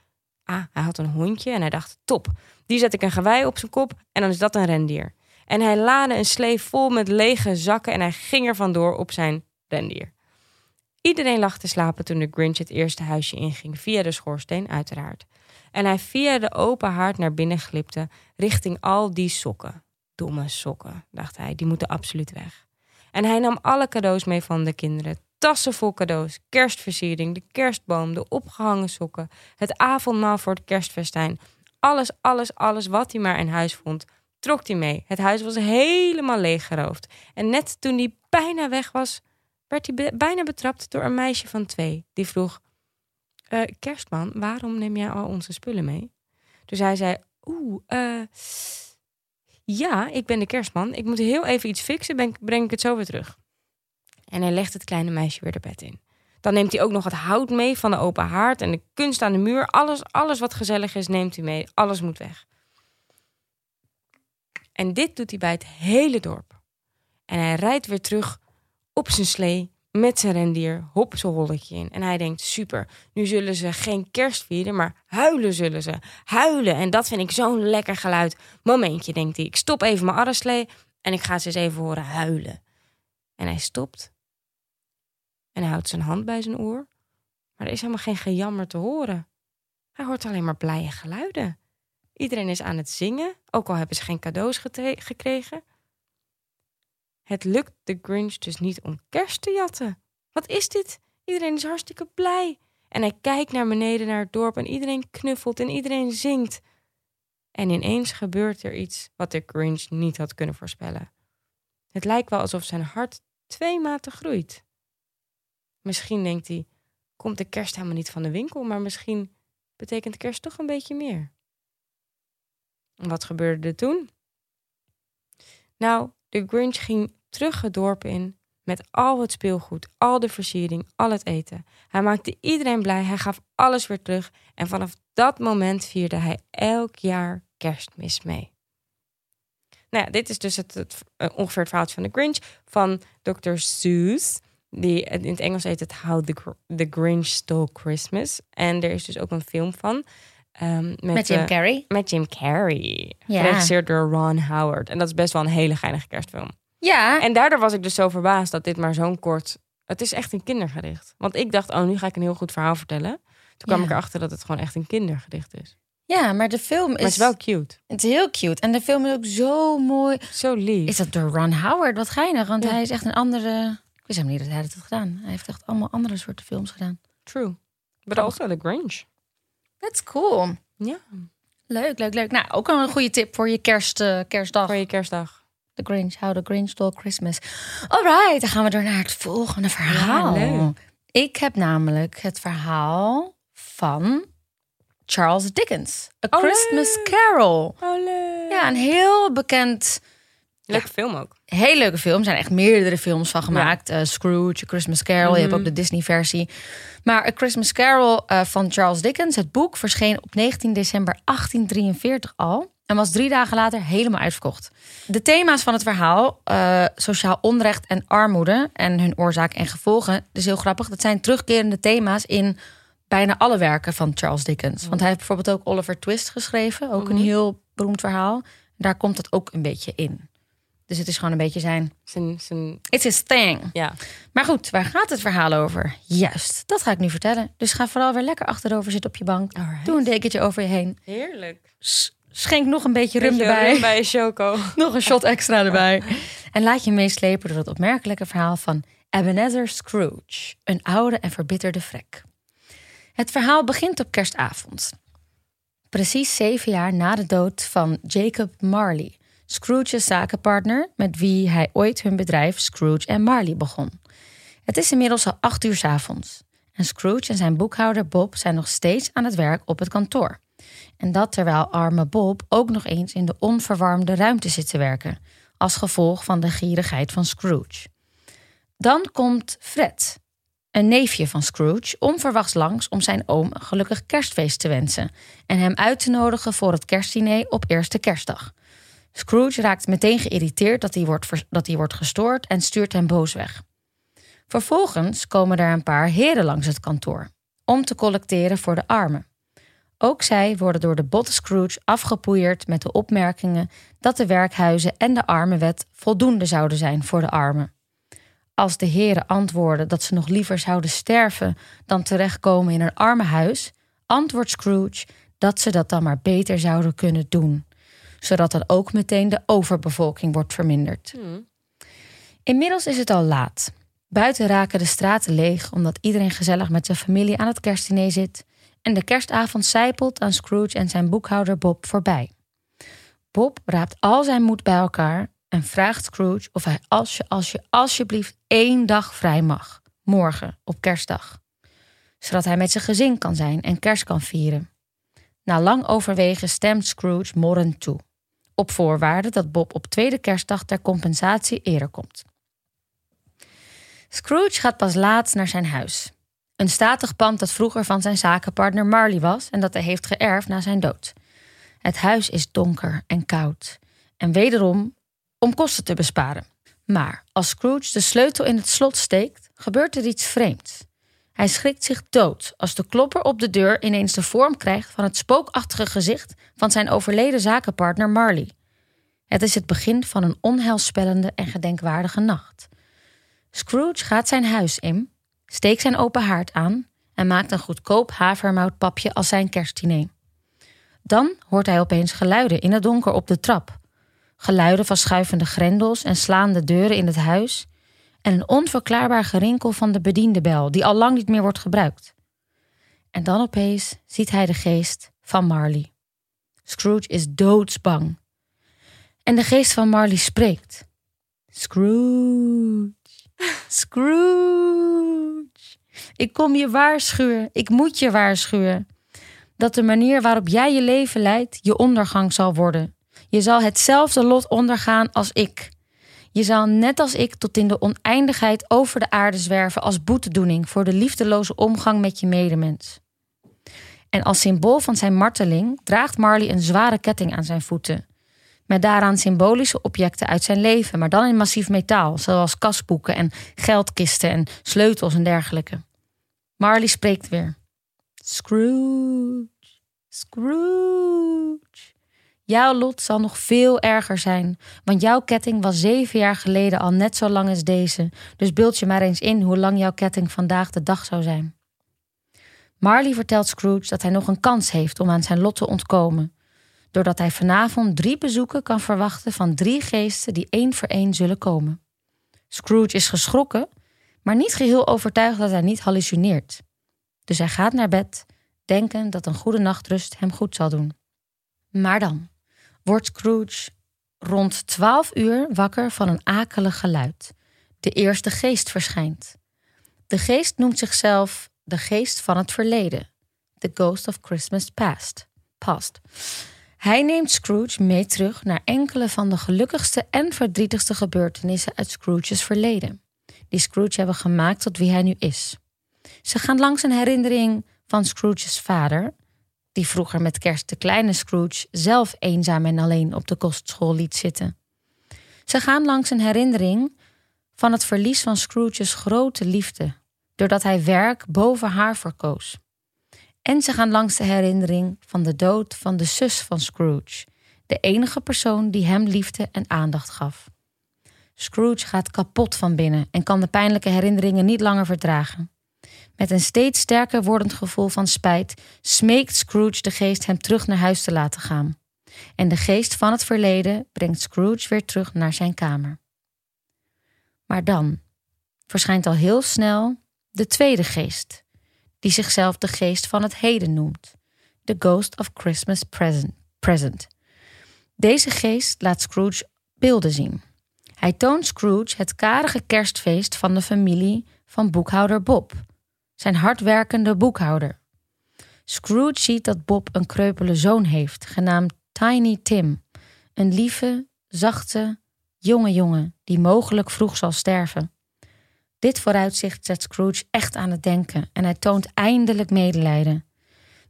Speaker 2: ah, hij had een hondje en hij dacht, top. Die zet ik een gewei op zijn kop en dan is dat een rendier. En hij laadde een slee vol met lege zakken en hij ging er vandoor op zijn rendier. Iedereen lag te slapen toen de Grinch het eerste huisje inging, via de schoorsteen uiteraard. En hij via de open haard naar binnen glipte, richting al die sokken. Domme sokken, dacht hij, die moeten absoluut weg. En hij nam alle cadeaus mee van de kinderen. Tassen vol cadeaus, kerstversiering, de kerstboom, de opgehangen sokken, het avondmaal voor het kerstfestijn. Alles, alles, alles wat hij maar in huis vond, trok hij mee. Het huis was helemaal leeggeroofd. En net toen hij bijna weg was, werd hij bijna betrapt door een meisje van twee. Die vroeg, "Eh, kerstman, waarom neem jij al onze spullen mee? Dus hij zei, oeh, eh, ja, ik ben de kerstman. Ik moet heel even iets fixen, ben, breng ik het zo weer terug. En hij legt het kleine meisje weer de bed in. Dan neemt hij ook nog het hout mee van de open haard en de kunst aan de muur. Alles, alles wat gezellig is, neemt hij mee. Alles moet weg. En dit doet hij bij het hele dorp. En hij rijdt weer terug op zijn slee met zijn rendier, hop zijn holletje in. En hij denkt, super, nu zullen ze geen kerst vieren, maar huilen zullen ze. Huilen, en dat vind ik zo'n lekker geluid. Momentje, denkt hij, ik stop even mijn arreslee en ik ga ze eens even horen huilen. En hij stopt. En hij houdt zijn hand bij zijn oor. Maar er is helemaal geen gejammer te horen. Hij hoort alleen maar blije geluiden. Iedereen is aan het zingen, ook al hebben ze geen cadeaus gekregen. Het lukt de Grinch dus niet om kerst te jatten. Wat is dit? Iedereen is hartstikke blij. En hij kijkt naar beneden naar het dorp en iedereen knuffelt en iedereen zingt. En ineens gebeurt er iets wat de Grinch niet had kunnen voorspellen. Het lijkt wel alsof zijn hart twee maten groeit. Misschien denkt hij, komt de kerst helemaal niet van de winkel, maar misschien betekent kerst toch een beetje meer. En wat gebeurde er toen? Nou, de Grinch ging terug het dorp in met al het speelgoed, al de versiering, al het eten. Hij maakte iedereen blij, hij gaf alles weer terug en vanaf dat moment vierde hij elk jaar kerstmis mee. Nou dit is dus het, eh, ongeveer het verhaaltje van de Grinch van Dr. Seuss. Die, in het Engels heet het How the, the Grinch Stole Christmas. En er is dus ook een film van. Ehm, met,
Speaker 1: Met Jim
Speaker 2: eh,
Speaker 1: Carrey.
Speaker 2: met Jim Carrey.
Speaker 1: Ja.
Speaker 2: Geregisseerd door Ron Howard. En dat is best wel een hele geinige kerstfilm.
Speaker 1: Ja,
Speaker 2: En daardoor was ik dus zo verbaasd dat dit maar zo'n kort... Het is echt een kindergedicht. Want ik dacht, oh, nu ga ik een heel goed verhaal vertellen. Toen kwam
Speaker 1: Ja.
Speaker 2: ik erachter dat het gewoon echt een kindergedicht is.
Speaker 1: ja, maar de film is,
Speaker 2: Maar het is wel cute.
Speaker 1: het is heel cute. En de film is ook zo mooi.
Speaker 2: Zo lief.
Speaker 1: Is dat door Ron Howard? Wat geinig, want
Speaker 2: Ja.
Speaker 1: hij is echt een andere... Ik wist helemaal niet dat hij dat had gedaan. Hij heeft echt allemaal andere soorten films gedaan.
Speaker 2: True. But also the Grinch.
Speaker 1: That's cool.
Speaker 2: Ja,
Speaker 1: Leuk, leuk, leuk. Nou, ook een goede tip voor je kerst, eh, kerstdag.
Speaker 2: voor je kerstdag.
Speaker 1: The Grinch, How the Grinch Stole Christmas. Alright, dan gaan we door naar het volgende verhaal.
Speaker 2: leuk.
Speaker 1: Ik heb namelijk het verhaal van Charles Dickens. A
Speaker 2: Oh,
Speaker 1: Christmas
Speaker 2: leuk.
Speaker 1: Carol.
Speaker 2: Oh, leuk.
Speaker 1: Ja, een heel bekend,
Speaker 2: Leuke film ook.
Speaker 1: heel leuke film. Er zijn echt meerdere films van gemaakt. Eh, Scrooge, A Christmas Carol. Je hebt ook de Disney-versie. Maar A Christmas Carol eh, van Charles Dickens, het boek, verscheen op 19 december 1843 al. En was drie dagen later helemaal uitverkocht. De thema's van het verhaal, eh, sociaal onrecht en armoede en hun oorzaak en gevolgen, dat is heel grappig. Dat zijn terugkerende thema's in bijna alle werken van Charles Dickens. Want hij heeft bijvoorbeeld ook Oliver Twist geschreven, ook een heel beroemd verhaal. Daar komt dat ook een beetje in. Dus het is gewoon een beetje zijn.
Speaker 2: Zijn, zijn,
Speaker 1: It's his thing.
Speaker 2: ja.
Speaker 1: Maar goed, waar gaat het verhaal over? Juist, dat ga ik nu vertellen. Dus ga vooral weer lekker achterover zitten op je bank.
Speaker 2: Alright.
Speaker 1: Doe een dekentje over je heen.
Speaker 2: Heerlijk.
Speaker 1: Schenk nog een beetje rum
Speaker 2: Beetje
Speaker 1: erbij.
Speaker 2: rum bij je choco.
Speaker 1: Nog een shot extra erbij. En laat je meeslepen door het opmerkelijke verhaal van Ebenezer Scrooge, een oude en verbitterde vrek. Het verhaal begint op kerstavond. Precies zeven jaar na de dood van Jacob Marley, Scrooge's zakenpartner met wie hij ooit hun bedrijf Scrooge en Marley begon. Het is inmiddels al acht uur 's avonds. En Scrooge en zijn boekhouder Bob zijn nog steeds aan het werk op het kantoor. En dat terwijl arme Bob ook nog eens in de onverwarmde ruimte zit te werken, als gevolg van de gierigheid van Scrooge. Dan komt Fred, een neefje van Scrooge, onverwachts langs om zijn oom een gelukkig kerstfeest te wensen en hem uit te nodigen voor het kerstdiner op eerste kerstdag. Scrooge raakt meteen geïrriteerd dat hij wordt, dat hij wordt gestoord en stuurt hem boos weg. Vervolgens komen er een paar heren langs het kantoor om te collecteren voor de armen. Ook zij worden door de botte Scrooge afgepoeierd met de opmerkingen dat de werkhuizen en de armenwet voldoende zouden zijn voor de armen. Als de heren antwoorden dat ze nog liever zouden sterven dan terechtkomen in een armenhuis, antwoordt Scrooge dat ze dat dan maar beter zouden kunnen doen, zodat dan ook meteen de overbevolking wordt verminderd. Inmiddels is het al laat. Buiten raken de straten leeg omdat iedereen gezellig met zijn familie aan het kerstdiner zit en de kerstavond zijpelt aan Scrooge en zijn boekhouder Bob voorbij. Bob raapt al zijn moed bij elkaar en vraagt Scrooge of hij als je, als je alsjeblieft één dag vrij mag, morgen op kerstdag, zodat hij met zijn gezin kan zijn en kerst kan vieren. Na lang overwegen stemt Scrooge morrend toe, op voorwaarde dat Bob op tweede kerstdag ter compensatie eerder komt. Scrooge gaat pas laat naar zijn huis. Een statig pand dat vroeger van zijn zakenpartner Marley was en dat hij heeft geërfd na zijn dood. Het huis is donker en koud. En wederom om kosten te besparen. Maar als Scrooge de sleutel in het slot steekt, gebeurt er iets vreemds. Hij schrikt zich dood als de klopper op de deur ineens de vorm krijgt van het spookachtige gezicht van zijn overleden zakenpartner Marley. Het is het begin van een onheilspellende en gedenkwaardige nacht. Scrooge gaat zijn huis in, steekt zijn open haard aan en maakt een goedkoop havermoutpapje als zijn kerstdiner. Dan hoort hij opeens geluiden in het donker op de trap. Geluiden van schuivende grendels en slaande deuren in het huis. En een onverklaarbaar gerinkel van de bediendebel, die al lang niet meer wordt gebruikt. En dan opeens ziet hij de geest van Marley. Scrooge is doodsbang. En de geest van Marley spreekt. Scrooge, Scrooge. Ik kom je waarschuwen, ik moet je waarschuwen. Dat de manier waarop jij je leven leidt je ondergang zal worden. Je zal hetzelfde lot ondergaan als ik. Je zal net als ik tot in de oneindigheid over de aarde zwerven als boetedoening voor de liefdeloze omgang met je medemens. En als symbool van zijn marteling draagt Marley een zware ketting aan zijn voeten. Met daaraan symbolische objecten uit zijn leven, maar dan in massief metaal, zoals kasboeken en geldkisten en sleutels en dergelijke. Marley spreekt weer. Scrooge, Scrooge. Jouw lot zal nog veel erger zijn, want jouw ketting was zeven jaar geleden al net zo lang als deze, dus beeld je maar eens in hoe lang jouw ketting vandaag de dag zou zijn. Marley vertelt Scrooge dat hij nog een kans heeft om aan zijn lot te ontkomen, doordat hij vanavond drie bezoeken kan verwachten van drie geesten die één voor één zullen komen. Scrooge is geschrokken, maar niet geheel overtuigd dat hij niet hallucineert. Dus hij gaat naar bed, denkend dat een goede nachtrust hem goed zal doen. Maar dan wordt Scrooge rond twaalf uur wakker van een akelig geluid. De eerste geest verschijnt. De geest noemt zichzelf de geest van het verleden. The Ghost of Christmas Past. Past. Hij neemt Scrooge mee terug naar enkele van de gelukkigste en verdrietigste gebeurtenissen uit Scrooge's verleden, die Scrooge hebben gemaakt tot wie hij nu is. Ze gaan langs een herinnering van Scrooge's vader, die vroeger met kerst de kleine Scrooge zelf eenzaam en alleen op de kostschool liet zitten. Ze gaan langs een herinnering van het verlies van Scrooge's grote liefde, doordat hij werk boven haar verkoos. En ze gaan langs de herinnering van de dood van de zus van Scrooge, de enige persoon die hem liefde en aandacht gaf. Scrooge gaat kapot van binnen en kan de pijnlijke herinneringen niet langer verdragen. Met een steeds sterker wordend gevoel van spijt smeekt Scrooge de geest hem terug naar huis te laten gaan. En de geest van het verleden brengt Scrooge weer terug naar zijn kamer. Maar dan verschijnt al heel snel de tweede geest, die zichzelf de geest van het heden noemt, The Ghost of Christmas Present. present. Deze geest laat Scrooge beelden zien. Hij toont Scrooge het karige kerstfeest van de familie van boekhouder Bob, zijn hardwerkende boekhouder. Scrooge ziet dat Bob een kreupele zoon heeft, genaamd Tiny Tim, een lieve, zachte, jonge jongen die mogelijk vroeg zal sterven. Dit vooruitzicht zet Scrooge echt aan het denken en hij toont eindelijk medelijden.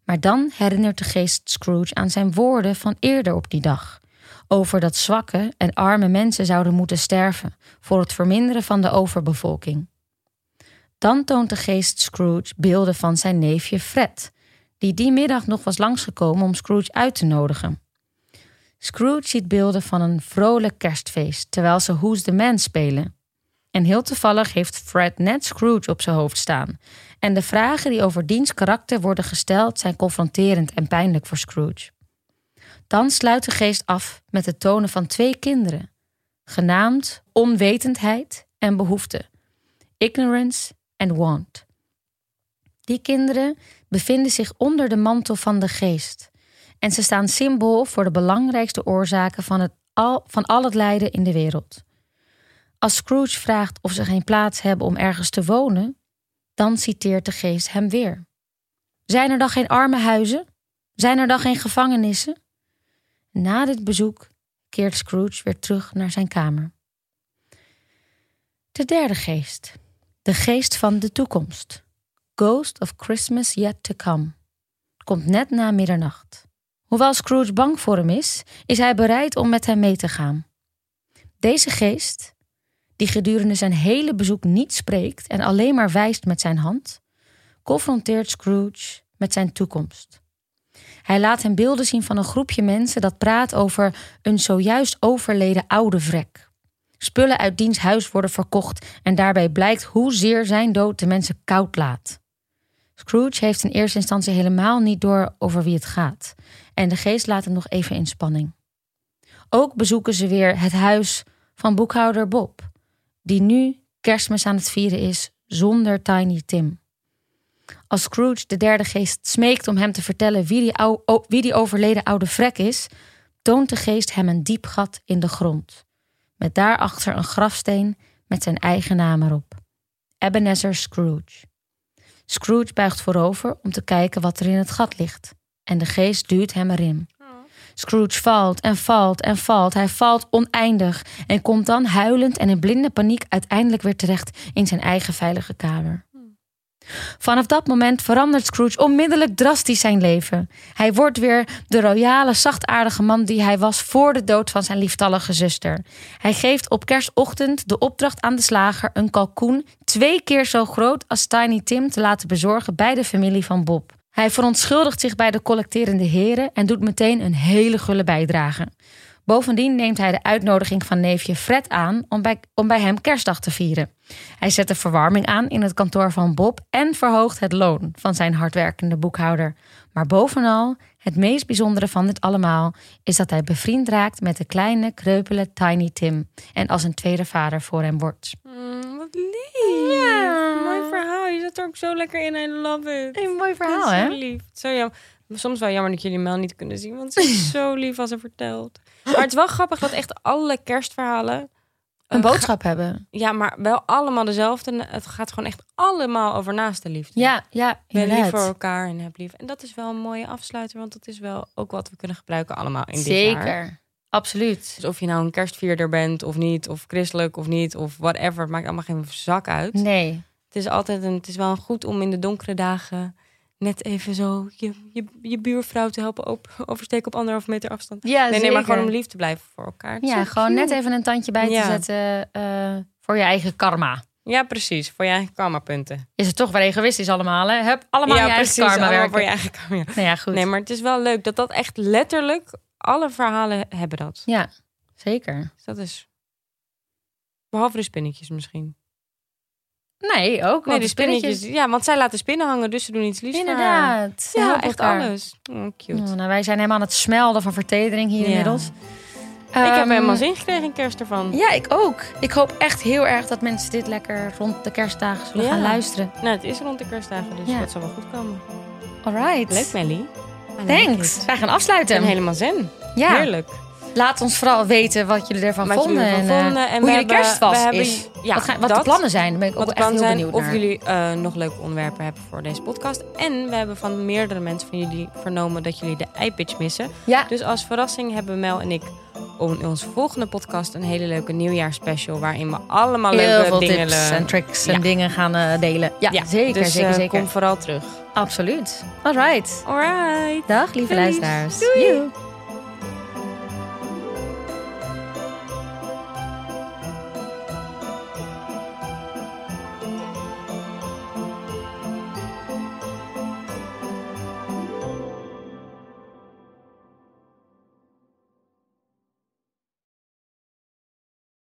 Speaker 1: Maar dan herinnert de geest Scrooge aan zijn woorden van eerder op die dag. Over dat zwakke en arme mensen zouden moeten sterven voor het verminderen van de overbevolking. Dan toont de geest Scrooge beelden van zijn neefje Fred, die die middag nog was langsgekomen om Scrooge uit te nodigen. Scrooge ziet beelden van een vrolijk kerstfeest terwijl ze Who's the Man spelen. En heel toevallig heeft Fred net Scrooge op zijn hoofd staan. En de vragen die over diens karakter worden gesteld zijn confronterend en pijnlijk voor Scrooge. Dan sluit de geest af met het tonen van twee kinderen, genaamd onwetendheid en behoefte, ignorance and want. Die kinderen bevinden zich onder de mantel van de geest en ze staan symbool voor de belangrijkste oorzaken van, het van al het lijden in de wereld. Als Scrooge vraagt of ze geen plaats hebben om ergens te wonen, dan citeert de geest hem weer. Zijn er dan geen arme huizen? Zijn er dan geen gevangenissen? Na dit bezoek keert Scrooge weer terug naar zijn kamer. De derde geest. De geest van de toekomst. Ghost of Christmas Yet to Come. Komt net na middernacht. Hoewel Scrooge bang voor hem is, is hij bereid om met hem mee te gaan. Deze geest, die gedurende zijn hele bezoek niet spreekt en alleen maar wijst met zijn hand, confronteert Scrooge met zijn toekomst. Hij laat hem beelden zien van een groepje mensen dat praat over een zojuist overleden oude vrek. Spullen uit diens huis worden verkocht en daarbij blijkt hoezeer zijn dood de mensen koud laat. Scrooge heeft in eerste instantie helemaal niet door over wie het gaat en de geest laat hem nog even in spanning. Ook bezoeken ze weer het huis van boekhouder Bob, die nu kerstmis aan het vieren is zonder Tiny Tim. Als Scrooge de derde geest smeekt om hem te vertellen wie die, wie die overleden oude vrek is, toont de geest hem een diep gat in de grond, met daarachter een grafsteen met zijn eigen naam erop. Ebenezer Scrooge. Scrooge buigt voorover om te kijken wat er in het gat ligt, en de geest duwt hem erin. Scrooge valt en valt en valt. Hij valt oneindig en komt dan huilend en in blinde paniek uiteindelijk weer terecht in zijn eigen veilige kamer. Vanaf dat moment verandert Scrooge onmiddellijk drastisch zijn leven. Hij wordt weer de royale, zachtaardige man die hij was voor de dood van zijn lieftallige zuster. Hij geeft op kerstochtend de opdracht aan de slager een kalkoen twee keer zo groot als Tiny Tim te laten bezorgen bij de familie van Bob. Hij verontschuldigt zich bij de collecterende heren en doet meteen een hele gulle bijdrage. Bovendien neemt hij de uitnodiging van neefje Fred aan om bij, om bij hem kerstdag te vieren. Hij zet de verwarming aan in het kantoor van Bob en verhoogt het loon van zijn hardwerkende boekhouder. Maar bovenal, het meest bijzondere van dit allemaal is dat hij bevriend raakt met de kleine, kreupele Tiny Tim en als een tweede vader voor hem wordt.
Speaker 2: Mm, wat lief.
Speaker 1: Ja.
Speaker 2: Mooi verhaal. Je zit er ook zo lekker in. I love it.
Speaker 1: Een mooi verhaal,
Speaker 2: zo
Speaker 1: hè?
Speaker 2: lief. Zo jammer. Soms wel jammer dat jullie Mel niet kunnen zien, want ze is zo lief als ze vertelt. Maar het is wel grappig dat echt alle kerstverhalen...
Speaker 1: Een
Speaker 2: eh,
Speaker 1: boodschap hebben.
Speaker 2: Ja, maar wel allemaal dezelfde. Het gaat gewoon echt allemaal over naaste liefde.
Speaker 1: Ja, ja,
Speaker 2: Ben lief voor elkaar en heb lief. En dat is wel een mooie afsluiter, want dat is wel ook wat we kunnen gebruiken allemaal in dit jaar.
Speaker 1: Zeker. Absoluut.
Speaker 2: Dus of je nou een kerstvierder bent of niet, of christelijk of niet, of whatever, het maakt allemaal geen zak uit.
Speaker 1: Nee.
Speaker 2: Het is altijd een, het is wel goed om in de donkere dagen net even zo je, je, je buurvrouw te helpen op, oversteken op anderhalve meter afstand.
Speaker 1: Ja,
Speaker 2: nee, nee, maar gewoon om lief te blijven voor elkaar.
Speaker 1: Ja,
Speaker 2: zo
Speaker 1: gewoon
Speaker 2: cute.
Speaker 1: net even een tandje bij te zetten eh, voor je eigen karma.
Speaker 2: Ja, precies. Voor je eigen karma-punten.
Speaker 1: Is het toch wel egoïstisch allemaal, hè? Heb allemaal
Speaker 2: ja,
Speaker 1: je eigen karma
Speaker 2: allemaal
Speaker 1: werken.
Speaker 2: voor je eigen karma. ja.
Speaker 1: Nou ja, goed.
Speaker 2: Nee, maar het is wel leuk dat dat echt letterlijk alle verhalen hebben dat.
Speaker 1: Ja, zeker.
Speaker 2: Dus dat is behalve de spinnetjes misschien.
Speaker 1: Nee, ook.
Speaker 2: Nee,
Speaker 1: want
Speaker 2: de spinnetjes. Ja, want zij laten spinnen hangen, dus ze doen iets liefs.
Speaker 1: Inderdaad.
Speaker 2: Ja, echt
Speaker 1: elkaar.
Speaker 2: alles. Oh, cute.
Speaker 1: Oh, nou, wij zijn helemaal aan het smelden van vertedering hier
Speaker 2: Ja.
Speaker 1: inmiddels.
Speaker 2: ik heb
Speaker 1: Ehm,
Speaker 2: helemaal zin gekregen in kerst ervan.
Speaker 1: Ja, ik ook. Ik hoop echt heel erg dat mensen dit lekker rond de kerstdagen zullen
Speaker 2: Ja.
Speaker 1: gaan luisteren.
Speaker 2: Nou, het is rond de kerstdagen, dus
Speaker 1: Ja.
Speaker 2: dat zal wel goed komen.
Speaker 1: Alright.
Speaker 2: Leuk, Melly.
Speaker 1: Thanks. Wij gaan
Speaker 2: Ik
Speaker 1: afsluiten.
Speaker 2: ben helemaal zen.
Speaker 1: Ja.
Speaker 2: Heerlijk.
Speaker 1: Laat ons vooral weten wat jullie ervan
Speaker 2: Wat
Speaker 1: vonden.
Speaker 2: jullie ervan
Speaker 1: en, eh,
Speaker 2: vonden. En
Speaker 1: hoe jullie
Speaker 2: hebben-
Speaker 1: kerstwas
Speaker 2: we hebben-
Speaker 1: is.
Speaker 2: ja,
Speaker 1: wat, wat
Speaker 2: dat.
Speaker 1: de plannen zijn. Daar ben ik ook
Speaker 2: de
Speaker 1: echt heel benieuwd
Speaker 2: of
Speaker 1: naar.
Speaker 2: jullie eh, nog leuke onderwerpen hebben voor deze podcast. En we hebben van meerdere mensen van jullie vernomen dat jullie de iPitch missen.
Speaker 1: Ja,
Speaker 2: Dus als verrassing hebben Mel en ik in onze volgende podcast een hele leuke nieuwjaarspecial... waarin we allemaal
Speaker 1: Heel
Speaker 2: leuke
Speaker 1: veel
Speaker 2: dingen...
Speaker 1: tips en tricks en dingen gaan eh, delen. Ja, zeker,
Speaker 2: dus,
Speaker 1: zeker,
Speaker 2: eh,
Speaker 1: zeker.
Speaker 2: kom vooral terug.
Speaker 1: Absoluut. All right.
Speaker 2: Alright.
Speaker 1: Dag, lieve
Speaker 2: Doei.
Speaker 1: luisteraars.
Speaker 2: Doei.